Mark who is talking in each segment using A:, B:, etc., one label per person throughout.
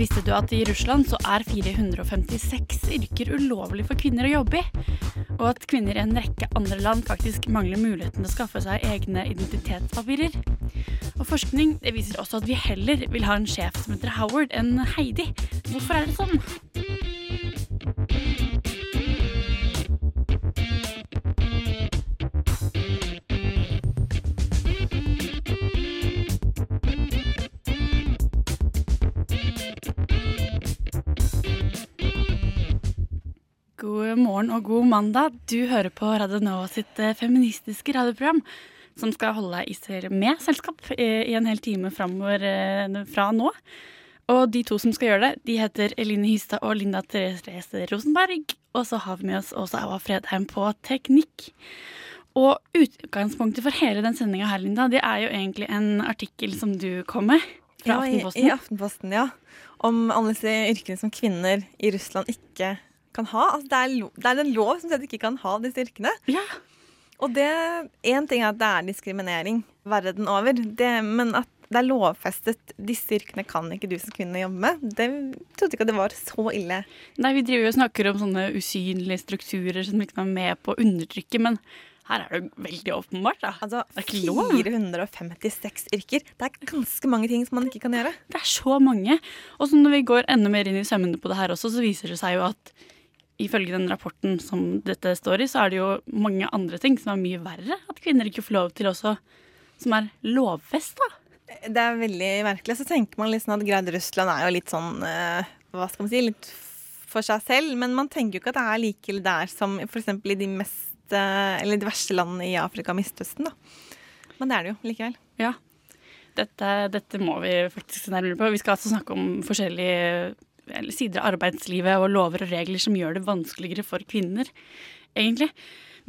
A: Visste du at i Russland så er 456 yrker ulovlig for kvinner å jobbe i? Og at kvinner i en rekke andre land faktisk mangler muligheten til å skaffe seg egne identitetspapirer? Og forskning det viser også at vi heller vil ha en sjef som heter Howard enn Heidi. Hvorfor er det sånn? Morgen og god mandag. Du hører på Radio Nova sitt eh, feministiske radioprogram, som skal holde deg i ser- med selskap eh, i en hel time framover eh, fra nå. Og de to som skal gjøre det, de heter Eline Hystad og Linda Therese Rosenberg. Og så har vi med oss også Ava Fredheim på teknikk. Og utgangspunktet for hele den sendinga her, Linda, det er jo egentlig en artikkel som du kom med fra
B: Ja, i,
A: Aftenposten.
B: I Aftenposten, ja. Om alle disse yrkene som kvinner i Russland ikke kan ha. Altså, det, er lo, det er en lov som sier at du ikke kan ha disse yrkene.
A: Ja.
B: Og det Én ting er at det er diskriminering verden over, det, men at det er lovfestet disse yrkene kan ikke du som kvinne jobbe med, det trodde ikke at det var så ille.
A: Nei, vi driver jo og snakker om sånne usynlige strukturer som ikke er med på å undertrykke, men her er det jo veldig åpenbart, da.
B: Altså,
A: Det er ikke lov.
B: 456 yrker. Det er ganske mange ting som man ikke kan gjøre.
A: Det er så mange. Og så når vi går enda mer inn i sømmene på det her også, så viser det seg jo at ifølge den rapporten som dette står i, så er det jo mange andre ting som er mye verre at kvinner ikke får lov til også, som er lovfesta.
B: Det er veldig merkelig. Så tenker man sånn at greit, Russland er jo litt sånn eh, Hva skal man si? Litt for seg selv. Men man tenker jo ikke at det er like ille der som f.eks. i de mest eh, Eller de verste landene i Afrika og Midtøsten, da. Men det er det jo likevel.
A: Ja. Dette, dette må vi faktisk se nærmere på. Vi skal altså snakke om forskjellige sider av arbeidslivet og lover og regler som gjør det vanskeligere for kvinner, egentlig.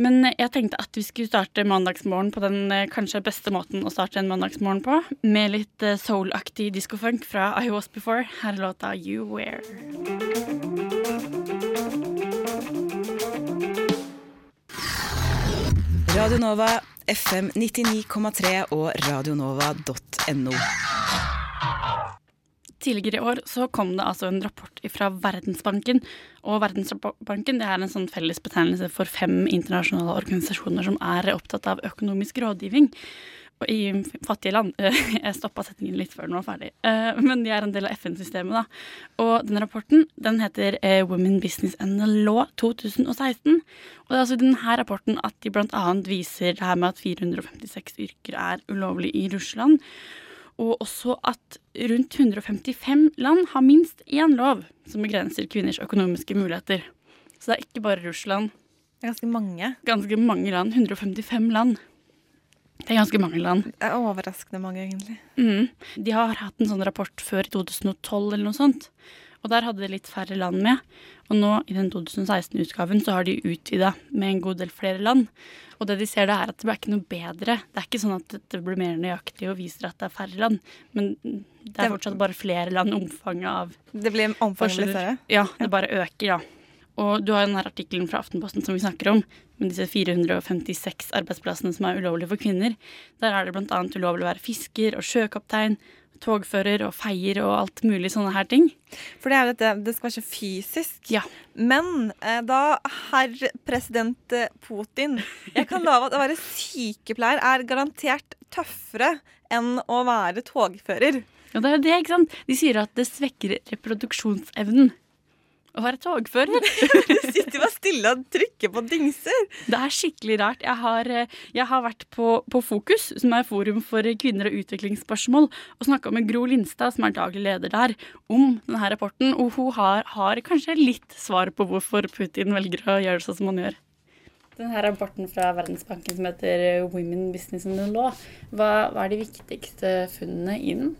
A: Men jeg tenkte at vi skulle starte mandagsmorgen på den eh, kanskje beste måten å starte en mandagsmorgen på, med litt eh, soul-aktig diskofunk fra I Was Before. Her er låta You Wear.
C: Radio Nova, FM 99,3 og radionova.no.
A: Tidligere i år så kom det altså en rapport fra Verdensbanken. Og Verdensbanken det er en sånn fellesbetegnelse for fem internasjonale organisasjoner som er opptatt av økonomisk rådgivning og i fattige land. Jeg stoppa setningen litt før den var ferdig. Eh, Men de er en del av FN-systemet, da. Og den rapporten den heter eh, Women Business and the Law 2016. Og det er altså i denne rapporten at de annet viser det her med at 456 yrker er ulovlig i Russland. Og også at rundt 155 land har minst én lov som begrenser kvinners økonomiske muligheter. Så det er ikke bare Russland.
B: Det er ganske mange.
A: Ganske mange land. 155 land. Det er ganske mange land.
B: Det er overraskende mange, egentlig.
A: Mm. De har hatt en sånn rapport før i 2012 eller noe sånt. Og der hadde de litt færre land med. Og nå i den 2016-utgaven så har de utvida med en god del flere land. Og det de ser da er at det ble ikke noe bedre. Det er ikke sånn at det blir mer nøyaktig og viser at det er færre land. Men det er fortsatt bare flere land. Omfanget av
B: Det blir omfanget litt større.
A: Ja, det bare øker, ja. Og du har denne artikkelen fra Aftenposten som vi snakker om, med disse 456 arbeidsplassene som er ulovlige for kvinner. Der er det bl.a. ulovlig å være fisker og sjøkaptein, togfører og feier og alt mulig sånne her ting.
B: For det er jo dette, det skal være så fysisk.
A: Ja.
B: Men eh, da herr president eh, Putin Jeg kan love at å være sykepleier er garantert tøffere enn å være togfører.
A: Ja, det er jo det, ikke sant? De sier at det svekker reproduksjonsevnen. Å jeg togfører.
B: Du sitter bare stille og trykker på dingser.
A: Det er skikkelig rart. Jeg har, eh, jeg har vært på, på Fokus, som er forum for kvinner og utviklingsspørsmål, og snakka med Gro Lindstad, som er daglig leder der, om denne rapporten. Og hun har, har kanskje litt svar på hvorfor Putin velger å gjøre det sånn som han gjør. Denne rapporten fra Verdensbanken som heter Women Business and the Law, hva, hva er de viktigste funnene i den?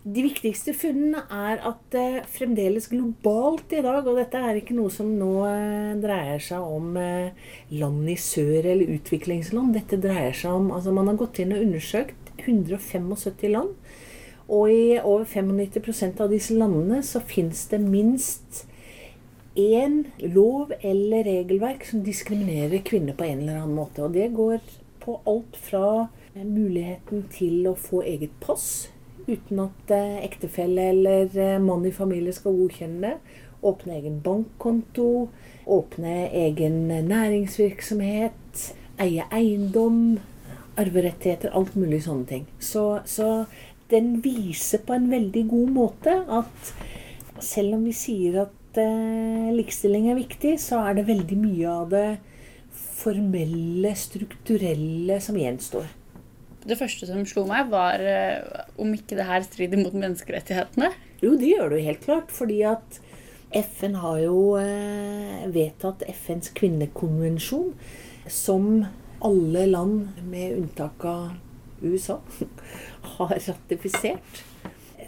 D: De viktigste funnene er at eh, fremdeles globalt i dag, og dette er ikke noe som nå eh, dreier seg om eh, land i sør eller utviklingsland. Dette dreier seg om altså Man har gått inn og undersøkt 175 land. Og i over 95% av disse landene så fins det minst én lov eller regelverk som diskriminerer kvinner på en eller annen måte. Og det går på alt fra muligheten til å få eget pass uten at eh, ektefelle eller eh, mann i familie skal godkjenne det. Åpne egen bankkonto, åpne egen næringsvirksomhet, eie eiendom, arverettigheter, alt mulig sånne ting. Så, så den viser på en veldig god måte at selv om vi sier at eh, likestilling er viktig, så er det veldig mye av det formelle, strukturelle som gjenstår.
A: Det første som slo meg, var eh, om ikke det her strider mot menneskerettighetene.
D: Jo, det gjør det jo helt klart. Fordi at FN har jo eh, vedtatt FNs kvinnekonvensjon, som alle land, med unntak av USA, har ratifisert.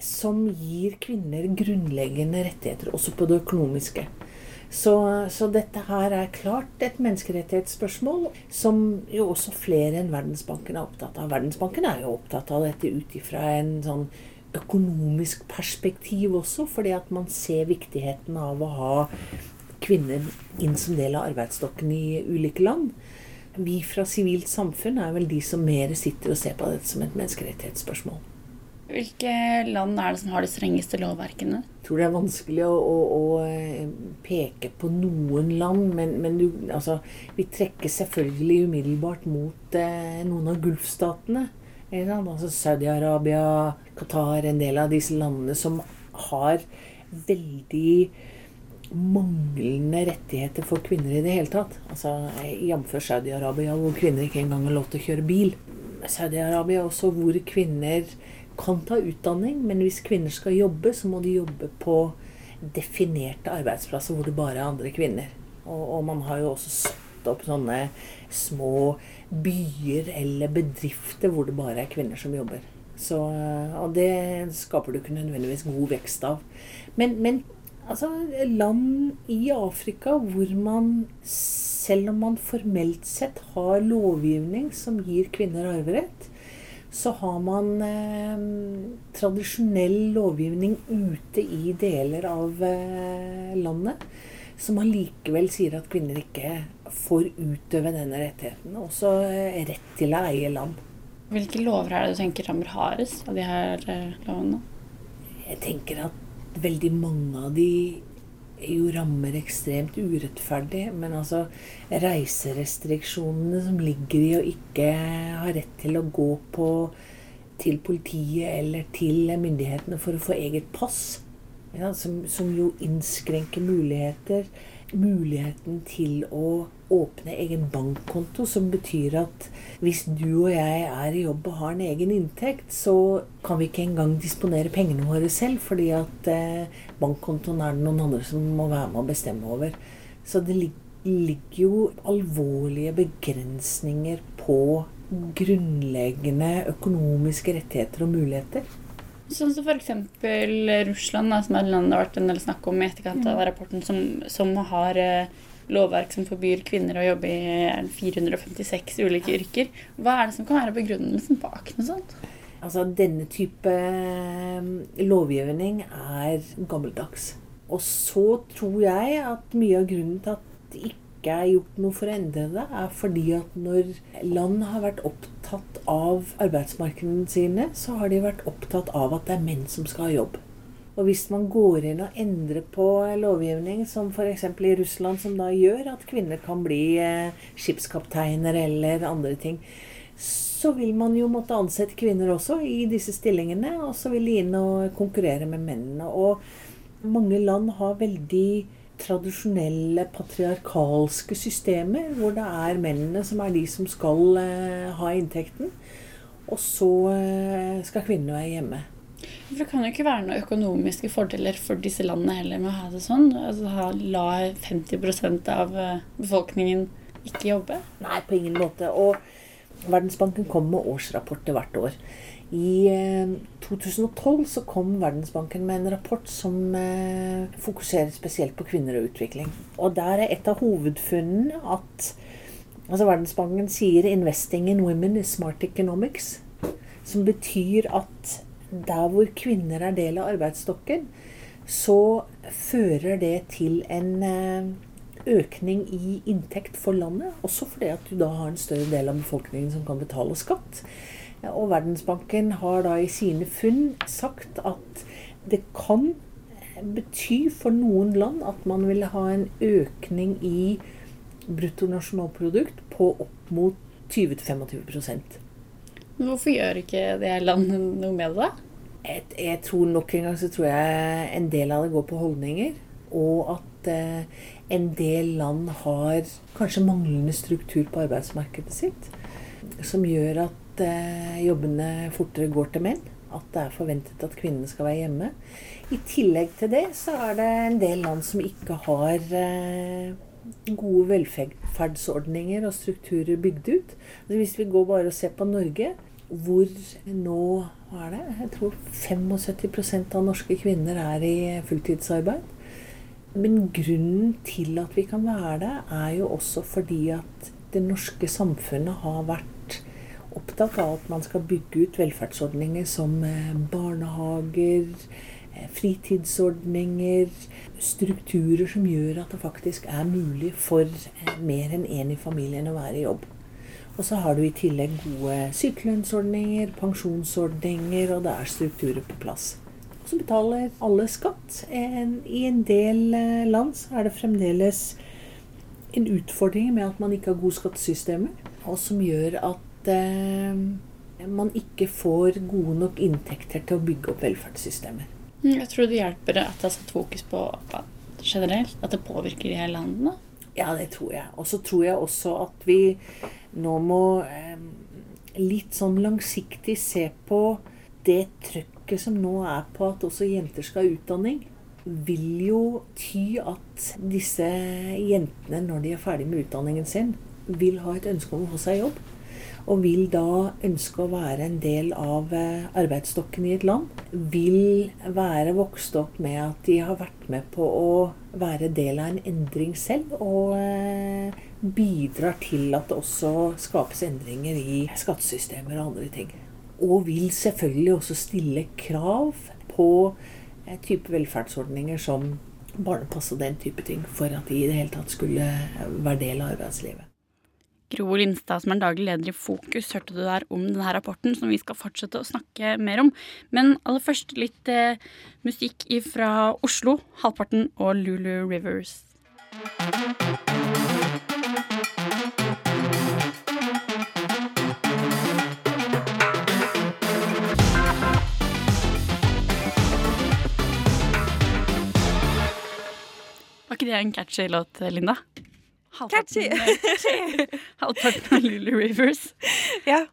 D: Som gir kvinner grunnleggende rettigheter, også på det økonomiske. Så, så, dette her er klart et menneskerettighetsspørsmål som jo også flere enn Verdensbanken er opptatt av. Verdensbanken er jo opptatt av dette ut ifra en sånn økonomisk perspektiv også, fordi at man ser viktigheten av å ha kvinner inn som del av arbeidsstokken i ulike land. Vi fra sivilt samfunn er vel de som mer sitter og ser på dette som et menneskerettighetsspørsmål.
A: Hvilke land er det som har de strengeste lovverkene?
D: Jeg tror det er vanskelig å, å, å eh, peke på noen land, men, men du, altså, vi trekker selvfølgelig umiddelbart mot eh, noen av gulfstatene. Altså Saudi-Arabia, Qatar, en del av disse landene som har veldig manglende rettigheter for kvinner i det hele tatt. Altså Jf. Saudi-Arabia, hvor kvinner ikke engang har lov til å kjøre bil. Saudi-Arabia også, hvor kvinner kan ta utdanning, men hvis kvinner skal jobbe, så må de jobbe på definerte arbeidsplasser hvor det bare er andre kvinner. Og, og man har jo også satt opp sånne små byer eller bedrifter hvor det bare er kvinner som jobber. Så, og det skaper du ikke nødvendigvis god vekst av. Men, men altså, land i Afrika hvor man, selv om man formelt sett har lovgivning som gir kvinner arverett, så har man eh, tradisjonell lovgivning ute i deler av eh, landet som allikevel sier at kvinner ikke får utøve denne rettigheten. Også eh, rett til å eie land.
A: Hvilke lover er det du tenker rammer hardest av de her eh, lovene?
D: Jeg tenker at veldig mange av de jo rammer ekstremt urettferdig. Men altså reiserestriksjonene som ligger i å ikke ha rett til å gå på til politiet eller til myndighetene for å få eget pass, ja, som, som jo innskrenker muligheter. Muligheten til å åpne egen bankkonto, som betyr at hvis du og jeg er i jobb og har en egen inntekt, så kan vi ikke engang disponere pengene våre selv, fordi at eh, bankkontoen er det noen andre som må være med og bestemme over. Så det ligger jo alvorlige begrensninger på grunnleggende økonomiske rettigheter og muligheter.
A: Sånn som f.eks. Russland, da, som er landet det har vært en del snakk om i etterkant av rapporten, som, som har eh, lovverk som forbyr kvinner å jobbe i 456 ulike yrker. Hva er det som kan være begrunnelsen bak noe sånt?
D: Altså, denne type eh, lovgivning er gammeldags. Og så tror jeg at mye av grunnen til at det ikke er gjort noe for å endre det, er fordi at når land har vært opptatt av arbeidsmarkedene sine, så har de vært opptatt av at det er menn som skal ha jobb. Og hvis man går inn og endrer på lovgivning, som f.eks. i Russland, som da gjør at kvinner kan bli eh, skipskapteiner eller andre ting, så vil man jo måtte ansette kvinner også i disse stillingene. Og så vil de inn og konkurrere med mennene. Og mange land har veldig tradisjonelle patriarkalske systemer, hvor det er mennene som er de som skal eh, ha inntekten. Og så eh, skal kvinnene være hjemme.
A: For det kan jo ikke være noen økonomiske fordeler for disse landene heller med å ha det sånn. Altså La 50 av eh, befolkningen ikke jobbe.
D: Nei, på ingen måte. Og Verdensbanken kommer med årsrapporter hvert år. I eh, 2012 så kom Verdensbanken med en rapport som eh, fokuserer spesielt på kvinner og utvikling. Og der er et av hovedfunnene at altså Verdensbanken sier 'investing in women is smart economics'. Som betyr at der hvor kvinner er del av arbeidsstokken, så fører det til en eh, økning i inntekt for landet. Også fordi at du da har en større del av befolkningen som kan betale skatt. Og Verdensbanken har da i sine funn sagt at det kan bety for noen land at man vil ha en økning i bruttonasjonalprodukt på opp mot 20-25
A: Hvorfor gjør ikke det landet noe med det?
D: jeg, jeg tror nok en gang så tror jeg en del av det går på holdninger. Og at eh, en del land har kanskje manglende struktur på arbeidsmarkedet sitt. Som gjør at eh, jobbene fortere går til menn. At det er forventet at kvinnene skal være hjemme. I tillegg til det så er det en del land som ikke har eh, gode velferdsordninger og strukturer bygd ut. Hvis vi går bare og ser på Norge, hvor nå hva er det? Jeg tror 75% av norske kvinner er i fulltidsarbeid. Men grunnen til at vi kan være det, er jo også fordi at det norske samfunnet har vært opptatt av at man skal bygge ut velferdsordninger som eh, barnehager, eh, fritidsordninger, strukturer som gjør at det faktisk er mulig for eh, mer enn én i familien å være i jobb. Og så har du i tillegg gode sykelønnsordninger, pensjonsordninger, og det er strukturer på plass. Så betaler alle skatt. I en del land så er det fremdeles en utfordring med at man ikke har gode skattesystemer, og som gjør at eh, man ikke får gode nok inntekter til å bygge opp velferdssystemer.
A: Jeg tror det hjelper at det er satt fokus på generelt, at det påvirker de her landene.
D: Ja, det tror jeg. Og så tror jeg også at vi nå må eh, litt sånn langsiktig se på det trøkket som nå er på at også jenter skal ha utdanning. Vil jo ty at disse jentene, når de er ferdig med utdanningen sin, vil ha et ønske om å få seg jobb og vil da ønske å være en del av eh, arbeidsstokken i et land. Vil være vokst opp med at de har vært med på å være del av en endring selv. Og eh, bidrar til at det også skapes endringer i skattesystemer og andre ting. Og vil selvfølgelig også stille krav på eh, type velferdsordninger som barnepass og den type ting, for at de i det hele tatt skulle være del av arbeidslivet.
A: Gro Lindstad, som er daglig leder i Fokus, hørte du der om denne rapporten, som vi skal fortsette å snakke mer om. Men aller først litt eh, musikk fra Oslo, halvparten og Lulu Rivers. Var ikke det en catchy låt, Linda?
B: Catchy!
A: Halvparten av Lulu Rivers.
B: Ja.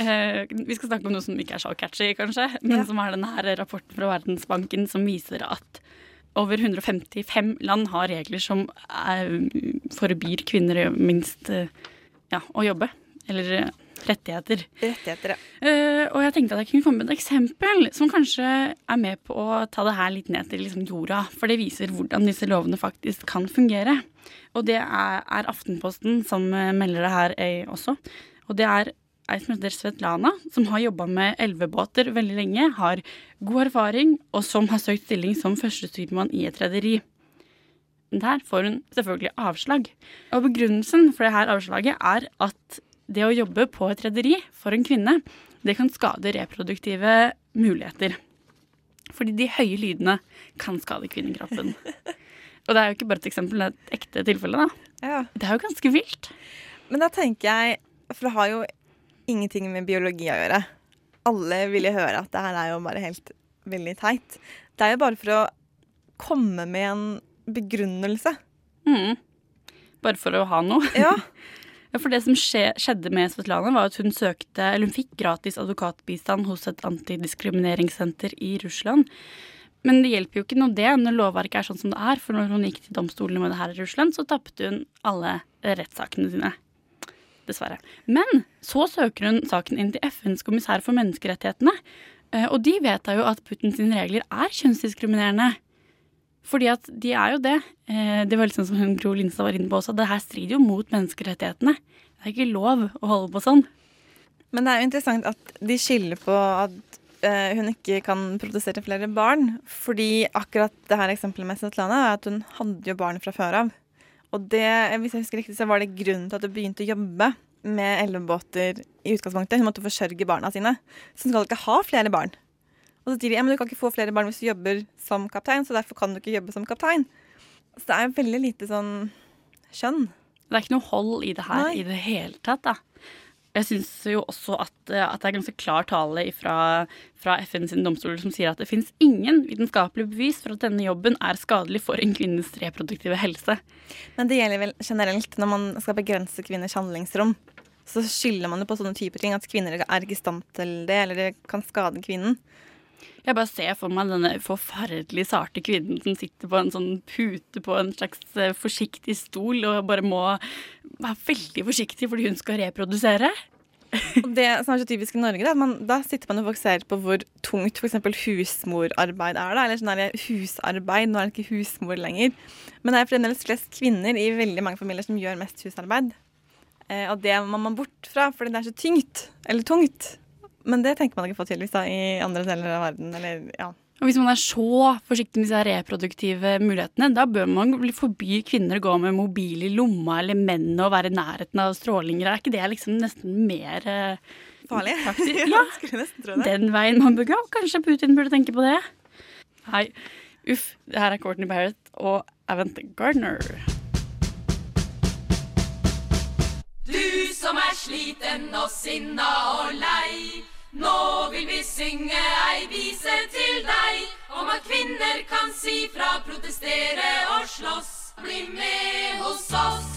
A: Eh, vi skal snakke om noe som ikke er så catchy, kanskje, men
B: Ja.
A: som er denne rapporten fra Verdensbanken som viser at over 155 land har regler som er, forbyr kvinner minst eh, ja, å jobbe. Eller eh, rettigheter.
B: Rettigheter, ja.
A: Eh, og jeg tenkte at jeg kunne komme med et eksempel som kanskje er med på å ta det her litt ned til liksom jorda. For det viser hvordan disse lovene faktisk kan fungere. Og det er, Aftenposten som eh, melder det her eh, også. Og det er ei som heter Svetlana, som har jobba med elvebåter veldig lenge, har god erfaring, og som har søkt stilling som førstestyrmann i et rederi. Der får hun selvfølgelig avslag. Og begrunnelsen for det her avslaget er at det å jobbe på et rederi for en kvinne, det kan skade reproduktive muligheter. Fordi de høye lydene kan skade kvinnekroppen. Og det er jo ikke bare et eksempel, det er et ekte tilfelle, da.
B: ja.
A: Det er jo ganske vilt.
B: Men da tenker jeg, for det har jo ingenting med biologi å gjøre. Alle vil jo høre at det her er jo bare helt veldig teit. Det er jo bare for å komme med en begrunnelse.
A: Mm. Bare for å ha noe.
B: Ja.
A: Ja, for det som skje, skjedde med Svetlana, var at hun søkte, eller hun fikk gratis advokatbistand hos et antidiskrimineringssenter i Russland. Men det hjelper jo ikke noe det når lovverket er sånn som det er. For når hun gikk til domstolene med det her i Russland, så tapte hun alle rettssakene sine. dessverre. Men så søker hun saken inn til FNs kommissær for menneskerettighetene. eh, Og de vedtar jo at Putins regler er kjønnsdiskriminerende. Fordi at de er jo det. Eh, Det var litt sånn som hun Gro Linstad var inne på også. Det her strider jo mot menneskerettighetene. Det er ikke lov å holde på sånn.
B: Men det er jo interessant at de skiller på at eh, hun ikke kan produsere flere barn. Fordi akkurat det her eksempelet med Svetlana er at hun hadde jo barn fra før av. Og det, hvis jeg husker riktig, så var det grunnen til at hun begynte å jobbe med elvebåter i utgangspunktet. Hun måtte forsørge barna sine. Så hun skal ikke ha flere barn. Og så sier de ja, men du kan ikke få flere barn hvis du jobber som kaptein, så derfor kan du ikke jobbe som kaptein. Så det er veldig lite sånn skjønn.
A: Det er ikke noe hold i det her
B: Nei.
A: i det hele tatt. da. Jeg syns jo også at, eh, at det er ganske klar tale fra, fra FN sine domstoler som sier at det finnes ingen vitenskapelige bevis for at denne jobben er skadelig for en kvinnes reproduktive helse.
B: Men det gjelder vel generelt når man skal begrense kvinners handlingsrom. Så skylder man jo på sånne typer ting, at kvinner er ikke i stand til det, eller det kan skade kvinnen.
A: Jeg bare ser for meg denne forferdelig sarte kvinnen som sitter på en sånn pute på en slags eh, forsiktig stol og bare må være veldig forsiktig fordi hun skal reprodusere.
B: Og det som er så typisk i Norge, at man, da sitter man og fokuserer på hvor tungt f.eks. husmorarbeid er. Da, eller sånn husarbeid. Nå er det ikke husmor lenger. Men det er fremdeles flest kvinner i veldig mange familier som gjør mest husarbeid. Eh, og det må man bort fra, fordi det er så tyngt. Eller tungt. Men det tenker man ikke på tydeligvis da, i andre deler av verden. Eller, ja.
A: Og hvis man er så forsiktig med disse reproduktive mulighetene, da bør man forby kvinner å gå med mobil i lomma eller menn å være i nærheten av strålinger. Er ikke det liksom nesten mer eh,
B: Farlig.
A: praktisk?
B: Ja,
A: Ja,
B: skulle nesten tro det.
A: den veien man bør gå. Kanskje Putin burde tenke på det. Hei. uff. Det her er Courtney Barrett og Avent Gardner.
E: Du som er sliten og sinna og lei. Nå vil vi synge ei vise til deg om at kvinner kan si fra, protestere og slåss. Bli med hos oss.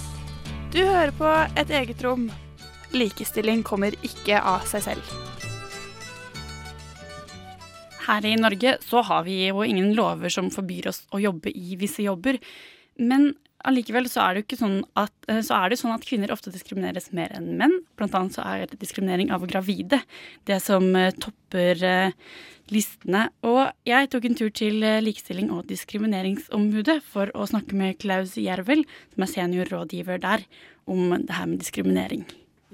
F: Du hører på Et eget rom. Likestilling kommer ikke av seg selv.
A: Her i Norge så har vi jo ingen lover som forbyr oss å jobbe i visse jobber. Men allikevel så er det jo ikke sånn at, eh, så er det sånn at kvinner ofte diskrimineres mer enn menn. Blant annet så er det diskriminering av gravide det som eh, topper eh, listene. Og jeg tok en tur til Likestilling- og diskrimineringsombudet for å snakke med Klaus Jervel, som er seniorrådgiver der, om det her med diskriminering.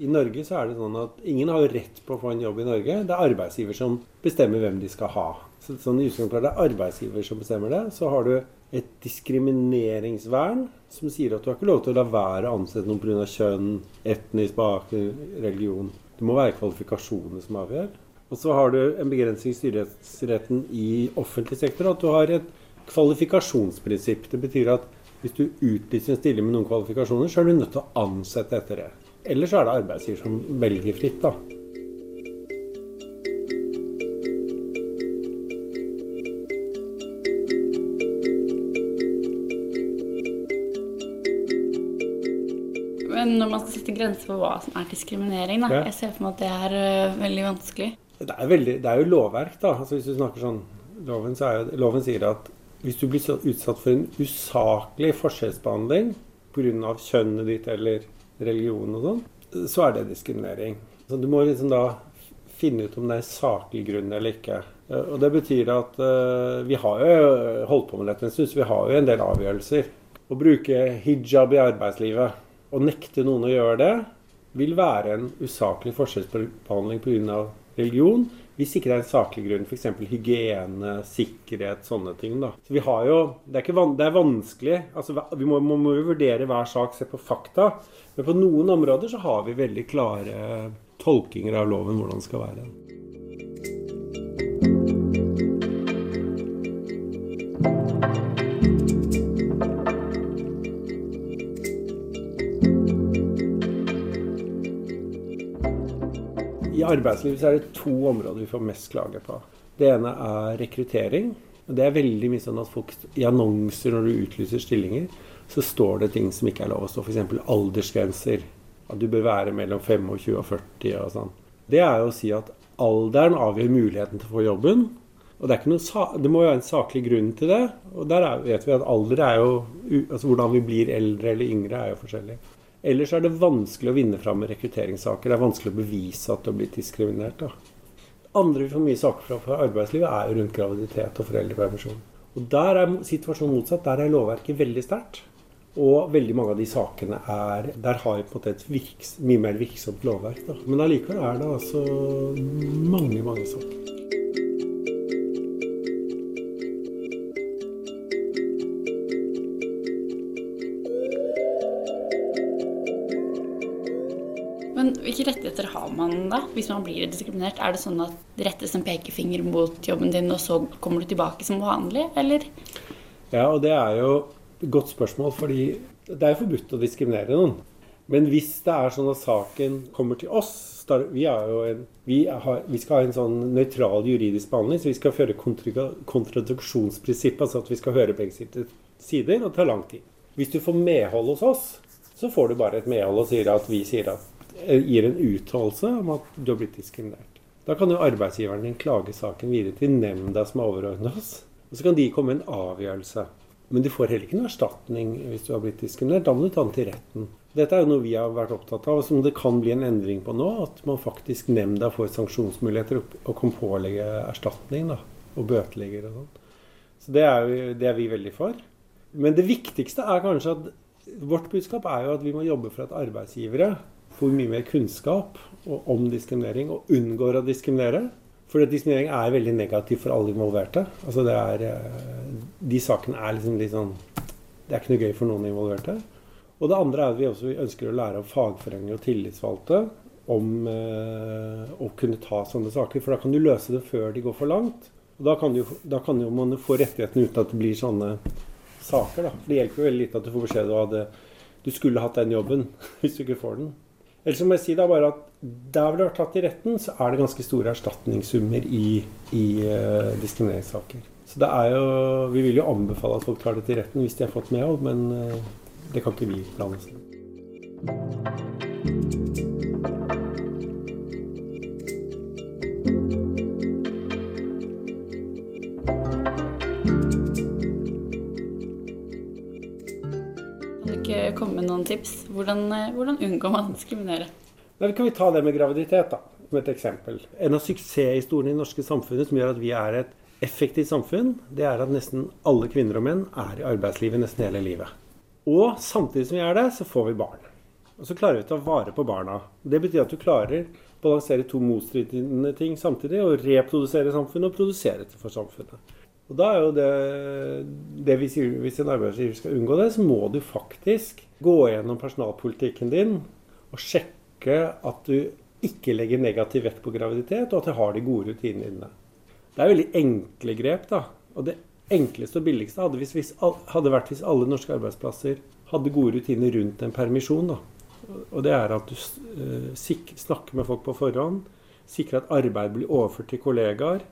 G: I Norge så er det sånn at ingen har rett på å få en jobb i Norge. Det er arbeidsgiver som bestemmer hvem de skal ha. Så sånn i utgangspunktet er det arbeidsgiver som bestemmer det. Så har du et diskrimineringsvern som sier at du har ikke lov til å la være å ansette noen pga. kjønn, etnisk bakgrunn, religion. Det må være kvalifikasjoner som avgjør. Og så har du en begrensning i styringsretten i offentlig sektor. At du har et kvalifikasjonsprinsipp. Det betyr at hvis du utlyser en stilling med noen kvalifikasjoner, så er du nødt til å ansette etter det. Eller så er det arbeidsgiver som velger fritt, da.
A: Sette grenser for hva som er diskriminering, da, jeg ser for meg at det er uh, veldig vanskelig.
G: Det er, veldig, det er jo lovverk, da. Altså hvis du snakker sånn loven, så jo, loven sier at hvis du blir så utsatt for en usaklig forskjellsbehandling pga. kjønnet ditt eller religion og sånn, så er det diskriminering. Så du må liksom da finne ut om det er saklig grunn eller ikke. Eh, Og det betyr at uh, vi har jo holdt på med dette en stund, så vi har jo en del avgjørelser. Å bruke hijab i arbeidslivet og nekte noen å gjøre det, vil være en usaklig forskjellsbehandling pga. religion, hvis ikke det er en saklig grunn, f.eks. hygiene, sikkerhet, sånne ting. da. Så vi har jo, Det er, van, det er vanskelig. altså Vi må, må jo vurdere hver sak, se på fakta. Men på noen områder så har vi veldig klare tolkinger av loven, hvordan det skal være. Arbeidslivet så er det to områder vi får mest klager på. Det ene er rekruttering. og Det er veldig mye sånn at folk i annonser når du utlyser stillinger, så står det ting som ikke er lov å stå. F.eks. aldersgrenser. At du bør være mellom 25 og 40 og sånn. Det er jo å si at alderen avgjør muligheten til å få jobben. Og det, det må jo være en saklig grunn til det. Og der er, vet vi at alder er jo Altså hvordan vi blir eldre eller yngre, er jo forskjellig. Eller så er det vanskelig å vinne fram med rekrutteringssaker. Det er vanskelig å bevise at du har blitt diskriminert. da. Andre vi får mye saker fra fra arbeidslivet, er jo rundt graviditet og foreldrepermisjon. Og Der er situasjonen motsatt. Der er lovverket veldig sterkt. Og veldig mange av de sakene er Der har vi på en måte et virks, mye mer virksomt lovverk. Da. Men allikevel er det altså mange, mange saker.
A: Man da, hvis man blir diskriminert? Er det sånn at det rettes en pekefinger mot jobben din, og så kommer du tilbake som vanlig, eller?
G: Ja, og det er jo et godt spørsmål, fordi det er jo forbudt å diskriminere noen. Men hvis det er sånn at saken kommer til oss Vi, en, vi, har, vi skal ha en sånn nøytral juridisk behandling, så vi skal føre kontra- kontradiksjonsprinsippet, altså at vi skal høre begge sider, og det tar lang tid. Hvis du får medhold hos oss, så får du bare et medhold og sier at vi sier at, gir en uttalelse om at du har blitt diskriminert. Da kan jo arbeidsgiveren din klage saken videre til nemnda som er overordnet oss. Og så kan de komme med en avgjørelse. Men du får heller ikke noe erstatning hvis du har blitt diskriminert. Da må du ta den til retten. Dette er jo noe vi har vært opptatt av, og som det kan bli en endring på nå. At man faktisk nemnda får sanksjonsmuligheter og kan pålegge erstatning da, og bøtelegger og sånn. Så det er, jo, det er vi veldig for. Men det viktigste er kanskje at vårt budskap er jo at vi må jobbe for at arbeidsgivere får mye mer kunnskap om diskriminering og unngår å diskriminere. For diskriminering er veldig negativt for alle involverte. Altså det er, eh, de sakene er liksom litt sånn Det er ikke noe gøy for noen involverte. Og det andre er at vi også ønsker å lære av fagforeninger og tillitsvalgte om eh, å kunne ta sånne saker. For da kan du løse det før de går for langt. Og da kan, du, da kan jo man få rettighetene uten at det blir sånne saker. da. For det hjelper jo veldig lite at du får beskjed om at du skulle hatt den jobben hvis du ikke får den. Ellers så må jeg si da bare at der hvor det har tatt i retten, så er det ganske store erstatningssummer i, i uh, diskrimineringssaker. Så det er jo, Vi vil jo anbefale at folk tar det til retten hvis de har fått medhold, men uh, det kan ikke vi blande oss i.
A: komme med noen tips? Hvordan, eh, hvordan unngår man å diskriminere?
G: Da kan vi ta det med graviditet da, som et eksempel. En av suksesshistoriene i det norske samfunnet som gjør at vi er et effektivt samfunn, det er at nesten alle kvinner og menn er i arbeidslivet nesten hele livet. Og samtidig som vi er det, så får vi barn. Og så klarer vi å ta vare på barna. Det betyr at du klarer å balansere to motstridende ting samtidig, og reprodusere samfunnet og produsere for samfunnet. Og da er jo det, det vi Hvis en arbeidsgiver skal unngå det, så må du faktisk gå gjennom personalpolitikken din og sjekke at du ikke legger negativ vekt på graviditet, og at du har de gode rutinene dine. Det er veldig enkle grep. da. Og det enkleste og billigste hadde, hvis, hvis, hadde vært hvis alle norske arbeidsplasser hadde gode rutiner rundt en permisjon. da. Og det er at du uh, snakker med folk på forhånd, sikrer at arbeid blir overført til kollegaer,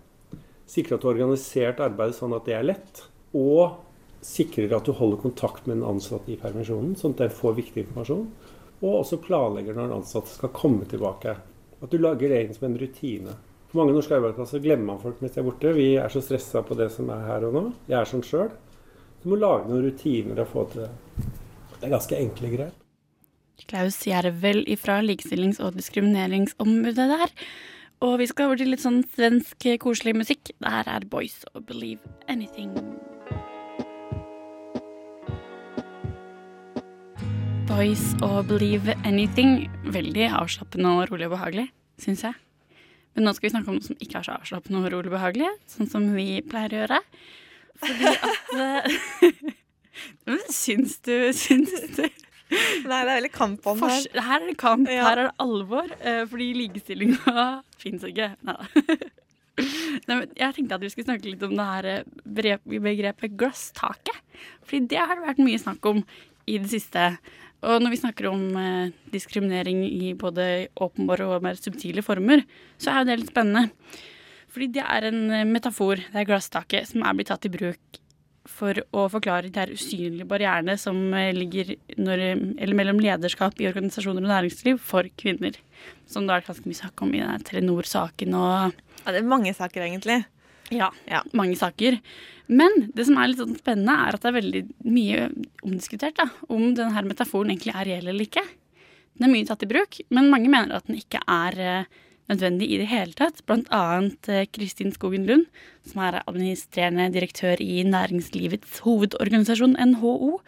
G: sikrer at du har organisert arbeidet sånn at det er lett, og sikrer at du holder kontakt med den ansatte i permisjonen, sånn at den får viktig informasjon. Og også planlegger når den ansatte skal komme tilbake. At du lager det inn som en rutine. På mange norske arbeidsplasser glemmer man folk mens de er borte. Vi er så stressa på det som er her og nå. Jeg er sånn sjøl. Du må lage noen rutiner og få til det. Det er ganske enkle greier.
A: Klaus Jervel fra Likestillings- og diskrimineringsombudet der. Og vi skal over til litt sånn svensk koselig musikk. Det her er Boys og Believe Anything. Boys og Believe Anything. Veldig avslappende og rolig og behagelig, syns jeg. Men nå skal vi snakke om noe som ikke er så avslappende og rolig og behagelig, sånn som vi pleier å gjøre. Fordi at eh, Syns du, syns du
B: Nei, det er veldig kamp om
A: Fors- Her Her er det kamp,
B: Ja.
A: her er det alvor, eh, fordi likestillinga fins ikke. Nei, men jeg tenkte at vi skulle snakke litt om det her eh, begrepet glasstaket. Fordi det har det vært mye snakk om i det siste. Og når vi snakker om eh, diskriminering i både åpenbare og mer subtile former, så er jo det litt spennende. Fordi det er en eh, metafor, det er glasstaket, som er blitt tatt i bruk for å forklare de usynlige barrierene som eh, ligger når, eller mellom lederskap i organisasjoner og næringsliv for kvinner. Som det har vært ganske mye snakk om i Telenor-saken og
B: Ja, det er mange saker, egentlig.
A: ja, mange saker. Men det som er litt sånn spennende, er at det er veldig mye omdiskutert da, om denne metaforen egentlig er reell eller ikke. Den er mye tatt i bruk, men mange mener at den ikke er eh, nødvendig i det hele tatt. Blant annet eh, Kristin Skogen Lund, som er administrerende direktør i næringslivets hovedorganisasjon NHO.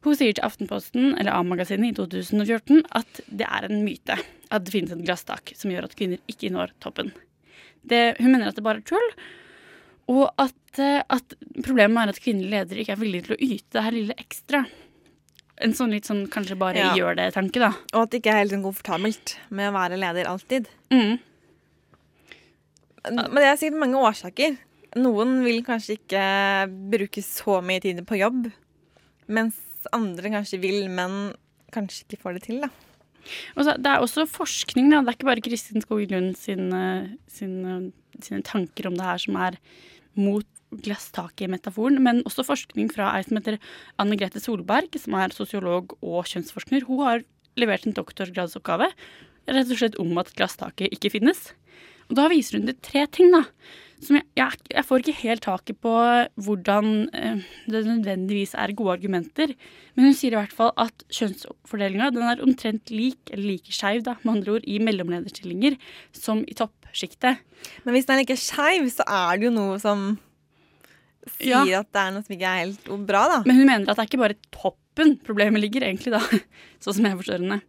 A: Hun sier til Aftenposten, eller A-magasinet i 2014, at det er en myte at det finnes et glasstak som gjør at kvinner ikke når toppen. Det, hun mener at det bare er tull, og at, eh, at problemet er at kvinnelige ledere ikke er villige til å yte det her lille ekstra. En sånn litt sånn kanskje bare
B: Ja.
A: gjør det-tanke, da.
B: Og at det ikke er helt sånn komfortabelt med å være leder alltid.
A: Mm.
B: Men det er sikkert mange årsaker. Noen vil kanskje ikke bruke så mye tid på jobb, mens andre kanskje vil, men kanskje ikke får det til, da.
A: Så, det er også forskning, da. Det er ikke bare Kristin Skog Lund sine, sine, sine tanker om det her som er mot glasstaket-metaforen, men også forskning fra ei som heter Anne Grete Solberg, som er sosiolog og kjønnsforsker. Hun har levert en doktorgradsoppgave rett og slett om at glasstaket ikke finnes. Og da viser hun det tre ting, da. Som jeg, jeg, jeg får ikke helt taket på hvordan eh, det nødvendigvis er gode argumenter. Men hun sier i hvert fall at kjønnsfordelinga er omtrent lik, eller like skeiv, med andre ord, i mellomlederstillinger som i toppsjiktet.
B: Men hvis den er ikke skeiv, så er det jo noe som sier
A: Ja.
B: at det er noe som ikke er helt bra, da.
A: Men hun mener at det er ikke bare toppen problemet ligger, egentlig, da. Sånn som jeg forstår henne.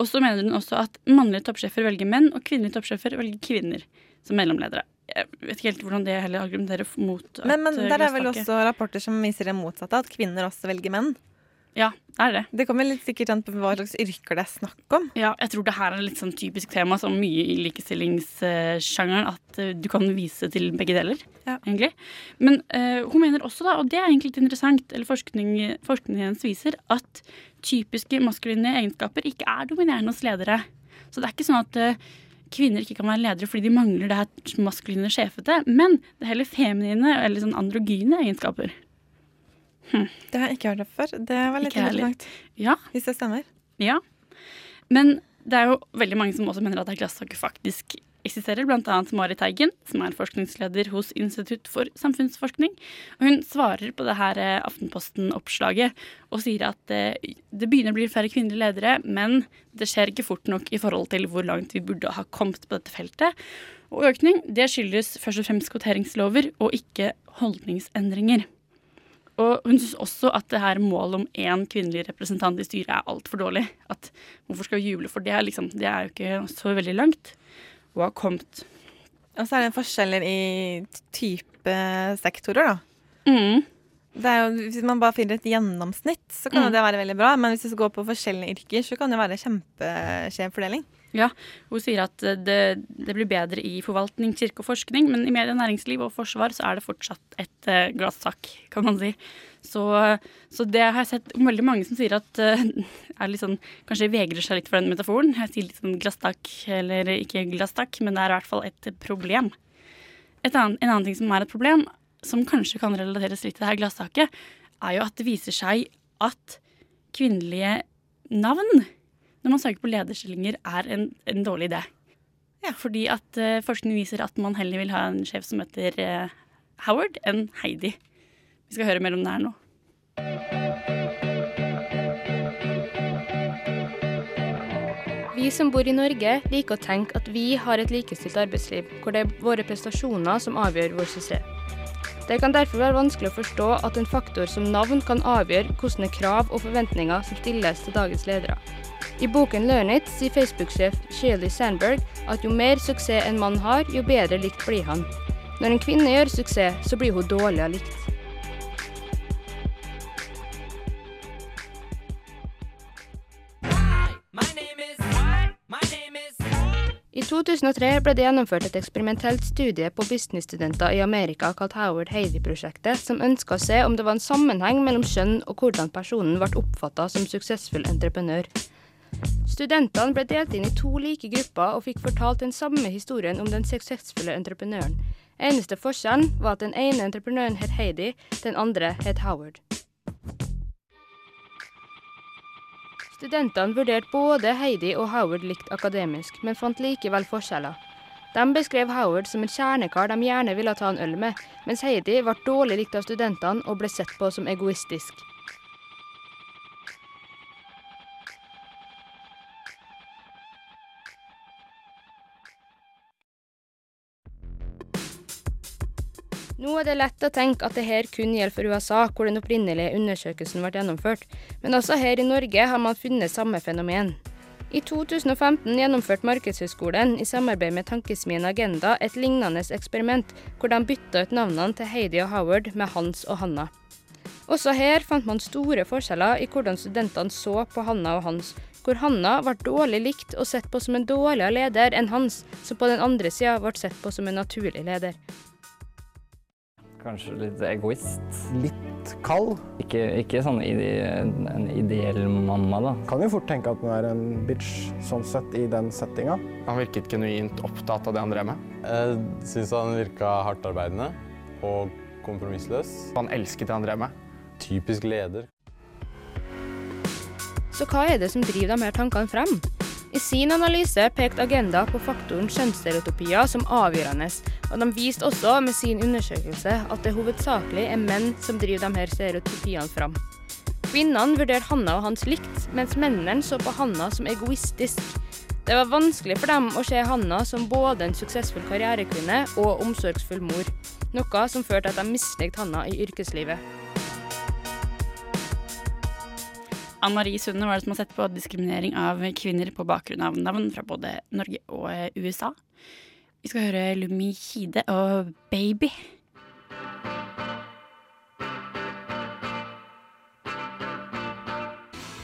A: Og så mener hun også at mannlige toppsjefer velger menn, og kvinnelige toppsjefer velger kvinner som mellomledere. Jeg vet ikke helt hvordan det heller argumenterer mot
B: Men, men
A: eh,
B: der er vel også rapporter som viser det motsatte, at kvinner også velger menn.
A: Ja, det er det.
B: Det kommer litt sikkert an på hva slags yrker det er snakk om.
A: Ja, jeg tror det her er litt sånn typisk tema som mye i likestillingssjangeren, at eh, du kan vise til begge deler, egentlig. Men uh, hun mener også, da, og det er egentlig litt interessant, eller forskning, forskningen hennes viser, at typiske maskuline egenskaper ikke er dominerende hos ledere. Så det er ikke sånn at uh, kvinner ikke kan være ledere fordi de mangler det her maskuline sjefete, men det er heller feminine eller sånn androgyne egenskaper.
B: Det har jeg ikke hørt før. Det var litt interessant.
A: Ja.
B: Hvis det stemmer.
A: Ja. Men det er jo veldig mange som også mener at det glasstaket faktisk eksisterer, annet Marit Teigen, som er forskningsleder hos Institutt for samfunnsforskning. Og hun svarer på det her eh, Aftenposten-oppslaget og sier at det, det begynner å bli færre kvinnelige ledere, men det skjer ikke fort nok i forhold til hvor langt vi burde ha kommet på dette feltet. Og økning det skyldes først og fremst kvoteringslover og ikke holdningsendringer. Og hun syns også at det her målet om én kvinnelig representant i styret er altfor dårlig. At hvorfor skal vi juble for det? Liksom, det er jo ikke så veldig langt å ha kommet.
B: Og så er det forskjeller i type sektorer, da.
A: Mm.
B: Det er jo, hvis man bare finner et gjennomsnitt, så kan
A: Mm.
B: det være veldig bra. Men hvis du går på forskjellige yrker, så kan det være kjempeskjev fordeling.
A: Ja, hun sier at det, det blir bedre i forvaltning, kirke og forskning, men i medie, næringsliv og forsvar så er det fortsatt et uh, glasstak, kan man si. Så, så det har jeg sett veldig mange som sier at eh, er litt sånn, kanskje vegrer seg litt for den metaforen. Jeg sier litt sånn glasstak, eller ikke glasstak, men det er i hvert fall et problem. Et annet, en annen ting som er et problem, som kanskje kan relateres litt til det her glasstaket, er jo at det viser seg at kvinnelige navn når man søker på lederstillinger, er en, en dårlig idé. Ja. Fordi at uh, forskning viser at man heller vil ha en sjef som heter uh, Howard enn Heidi. Vi skal høre mer om det her nå.
H: Vi som bor i Norge, liker å tenke at vi har et likestilt arbeidsliv, hvor det er våre prestasjoner som avgjør vår suksess. Det kan derfor være vanskelig å forstå at en faktor som navn kan avgjøre hvilke krav og forventninger som stilles til dagens ledere. I boken Learn It sier Facebook-sjef Shirley Sandberg at jo mer suksess en mann har, jo bedre likt blir han. Når en kvinne gjør suksess, så blir hun dårligere likt. I 2003 ble det gjennomført et eksperimentelt studie på businessstudenter i Amerika kalt Howard Haley-prosjektet, som ønska å se om det var en sammenheng mellom kjønn og hvordan personen ble oppfatta som suksessfull entreprenør. Studentene ble delt inn i to like grupper og fikk fortalt den samme historien om den suksessfulle entreprenøren. Eneste forskjellen var at den ene entreprenøren het Heidi, den andre het Howard. Studentene vurderte både Heidi og Howard likt akademisk, men fant likevel forskjeller. De beskrev Howard som en kjernekar de gjerne ville ta en øl med, mens Heidi ble dårlig likt av studentene og ble sett på som egoistisk. Nå er det lett å tenke at det her kun gjelder for USA, hvor den opprinnelige undersøkelsen ble gjennomført, men også her i Norge har man funnet samme fenomen. I 2015 gjennomførte Markedshøgskolen i samarbeid med tankesmien Agenda et lignende eksperiment, hvor de bytta ut navnene til Heidi og Howard med Hans og Hanna. Også her fant man store forskjeller i hvordan studentene så på Hanna og Hans, hvor Hanna ble dårlig likt og sett på som en dårligere leder enn Hans, som på den andre sida ble sett på som en naturlig leder.
I: Kanskje litt egoist.
J: Litt kald.
I: Ikke, ikke sånn ide, en ideell mamma, da.
J: Kan jo fort tenke at hun er en bitch sånn sett i den settinga.
K: Han virket genuint opptatt av det han drev med.
L: Jeg syns han virka hardtarbeidende og kompromissløs.
K: Han elsket det han drev med.
L: Typisk leder.
H: Så hva er det som driver de her tankene frem? I sin analyse pekte Agenda på faktoren kjønnsstereotypier som avgjørende, og de viste også med sin undersøkelse at det hovedsakelig er menn som driver de her stereotypiene fram. Kvinnene vurderte Hanna og Hans likt, mens mennene så på Hanna som egoistisk. Det var vanskelig for dem å se Hanna som både en suksessfull karrierekvinne og omsorgsfull mor, noe som førte til at de mislikte Hanna i yrkeslivet.
A: Ann Marie Sunde var det som har sett på diskriminering av kvinner på bakgrunn av navn fra både Norge og USA. Vi skal høre Lumi Kide og Baby.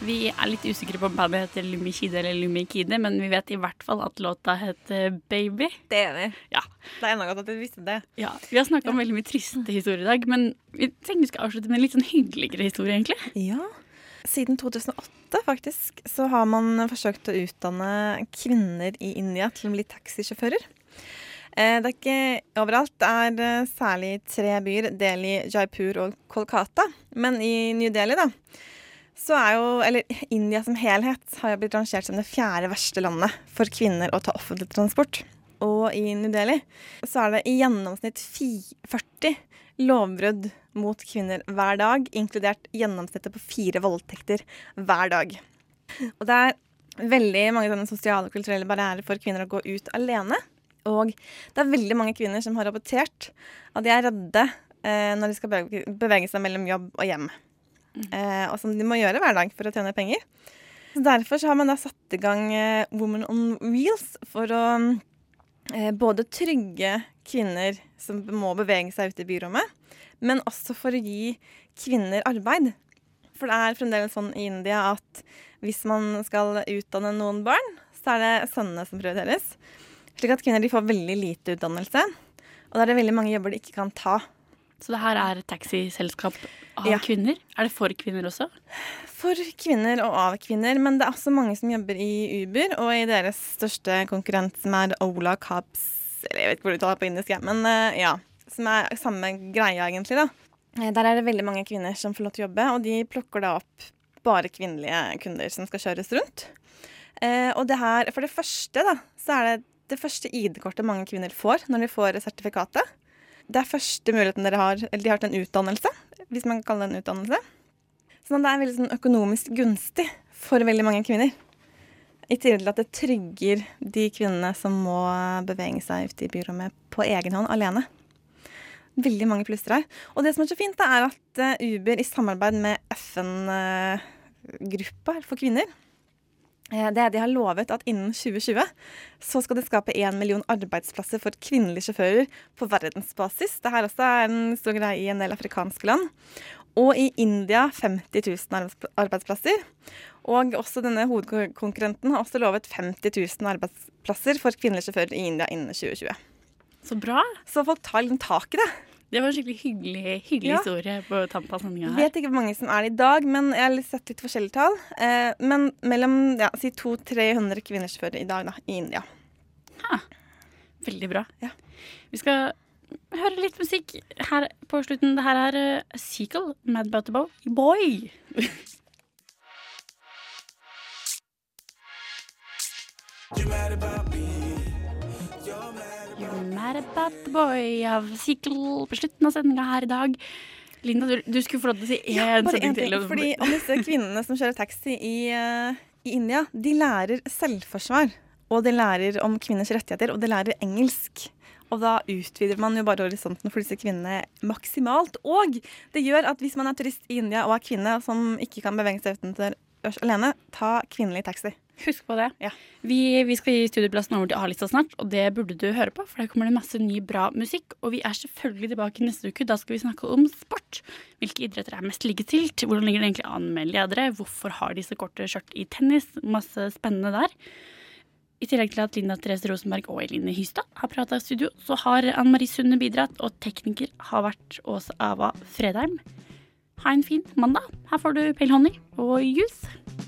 A: Vi er litt usikre på om bandet heter Lumi Kide eller Lumi Kide, men vi vet i hvert fall at låta heter Baby.
B: Det er vi.
A: Ja.
B: Det er enda godt at vi visste det.
A: Ja, Vi har snakka om veldig mye triste historier i dag, men vi tenkte vi skal avslutte med en litt sånn hyggeligere historie, egentlig.
B: Ja. Siden 2008 faktisk, så har man forsøkt å utdanne kvinner i India til å bli taxisjåfører. Eh, det er ikke overalt. Det er eh, særlig tre byer, Delhi, Jaipur og Kolkata. Men i New Delhi, da, så er jo Eller India som helhet har jo blitt rangert som det fjerde verste landet for kvinner å ta offentlig transport. Og i New Delhi så er det i gjennomsnitt 40 lovbrudd mot kvinner hver dag, inkludert gjennomsnittet på fire voldtekter hver dag. Og det er veldig mange sånne sosiale og kulturelle barrierer for kvinner å gå ut alene. Og det er veldig mange kvinner som har rapportert at de er redde eh, når de skal bevege, bevege seg mellom jobb og hjem. Eh, og som de må gjøre hver dag for å tjene penger. Så Derfor så har man da satt i gang eh, Woman on Wheels for å eh, både trygge kvinner som må bevege seg ute i byrommet, men også for å gi kvinner arbeid. For det er fremdeles sånn i India at hvis man skal utdanne noen barn, så er det sønnene som prioriteres. Slik at kvinner de får veldig lite utdannelse. Og da er det veldig mange jobber de ikke kan ta.
A: Så det her er taxiselskap av
B: Ja.
A: kvinner? Er det for kvinner også?
B: For kvinner og av kvinner, men det er også mange som jobber i Uber, og i deres største konkurrent, som er Ola Cabs Eller jeg vet ikke hvor du tar det på indisk, men eh, ja. Som er samme greia, egentlig, da. Eh, Der er det veldig mange kvinner som får lov til å jobbe, og de plukker da opp bare kvinnelige kunder som skal kjøres rundt. Eh, og det her, for det første, da, så er det det første ID-kortet mange kvinner får når de får sertifikatet. Det er første muligheten dere har, eller de har til en utdannelse, hvis man kan kalle det en utdannelse. Sånn at det er veldig sånn økonomisk gunstig for veldig mange kvinner. I tillegg til at det trygger de kvinnene som må bevege seg ute i byrommet på egen hånd, alene. Veldig mange plusser her. Og det som er så fint, er at eh, Uber i samarbeid med FN-gruppa for kvinner eh, det De har lovet at innen 2020 så skal det skape 1 million arbeidsplasser for kvinnelige sjåfører på verdensbasis. Dette også er en stor greie i en del afrikanske land. Og i India 50 000 arbeidsplasser. Og også denne hovedkonkurrenten har også lovet 50 000 arbeidsplasser for kvinnelige sjåfører i India innen 2020.
A: Så bra.
B: Så folk tar litt tak i det.
A: Det var en skikkelig hyggelig, hyggelig
B: Ja.
A: historie på tampen av sendinga
B: Jeg vet ikke hvor mange som er det i dag, men jeg har sett litt forskjellige tall. Eh, men mellom ja, si 200-300 kvinnesjåfører i dag da, i India.
A: Veldig bra. Ja. Vi skal høre litt musikk her på slutten. Det her er uh, Seagull, Mad Butterbow, Boy. You're mad About me. You're Boy! You're mad about bad boy av Sikkel på slutten av sendinga her i dag. Linda, du, du skulle få lov til å si én
B: Ja,
A: setning til.
B: fordi om disse kvinnene som kjører taxi i, eh, i India, de lærer selvforsvar. Og de lærer om kvinners rettigheter, og de lærer engelsk. Og da utvider man jo bare horisonten for disse kvinnene maksimalt. Og det gjør at hvis man er turist i India og er kvinne som ikke kan bevege seg utendørs alene, ta kvinnelig taxi.
A: Husk på det. Vi, vi skal gi studieplassen over til A-lista snart, og det burde du høre på, for der kommer det masse ny, bra musikk. Og vi er selvfølgelig tilbake neste uke. Da skal vi snakke om sport. Hvilke idretter er mest likestilt? Hvordan ligger det egentlig an med ledere? Hvorfor har så korte skjørt i tennis? Masse spennende der. I tillegg til at Linda Therese Rosenberg og Eline Hystad har prata i studio, så har Anne Marie Sunde bidratt, og tekniker har vært Åse Ava Fredheim. Ha en fin mandag. Her får du Pale Honey og juice.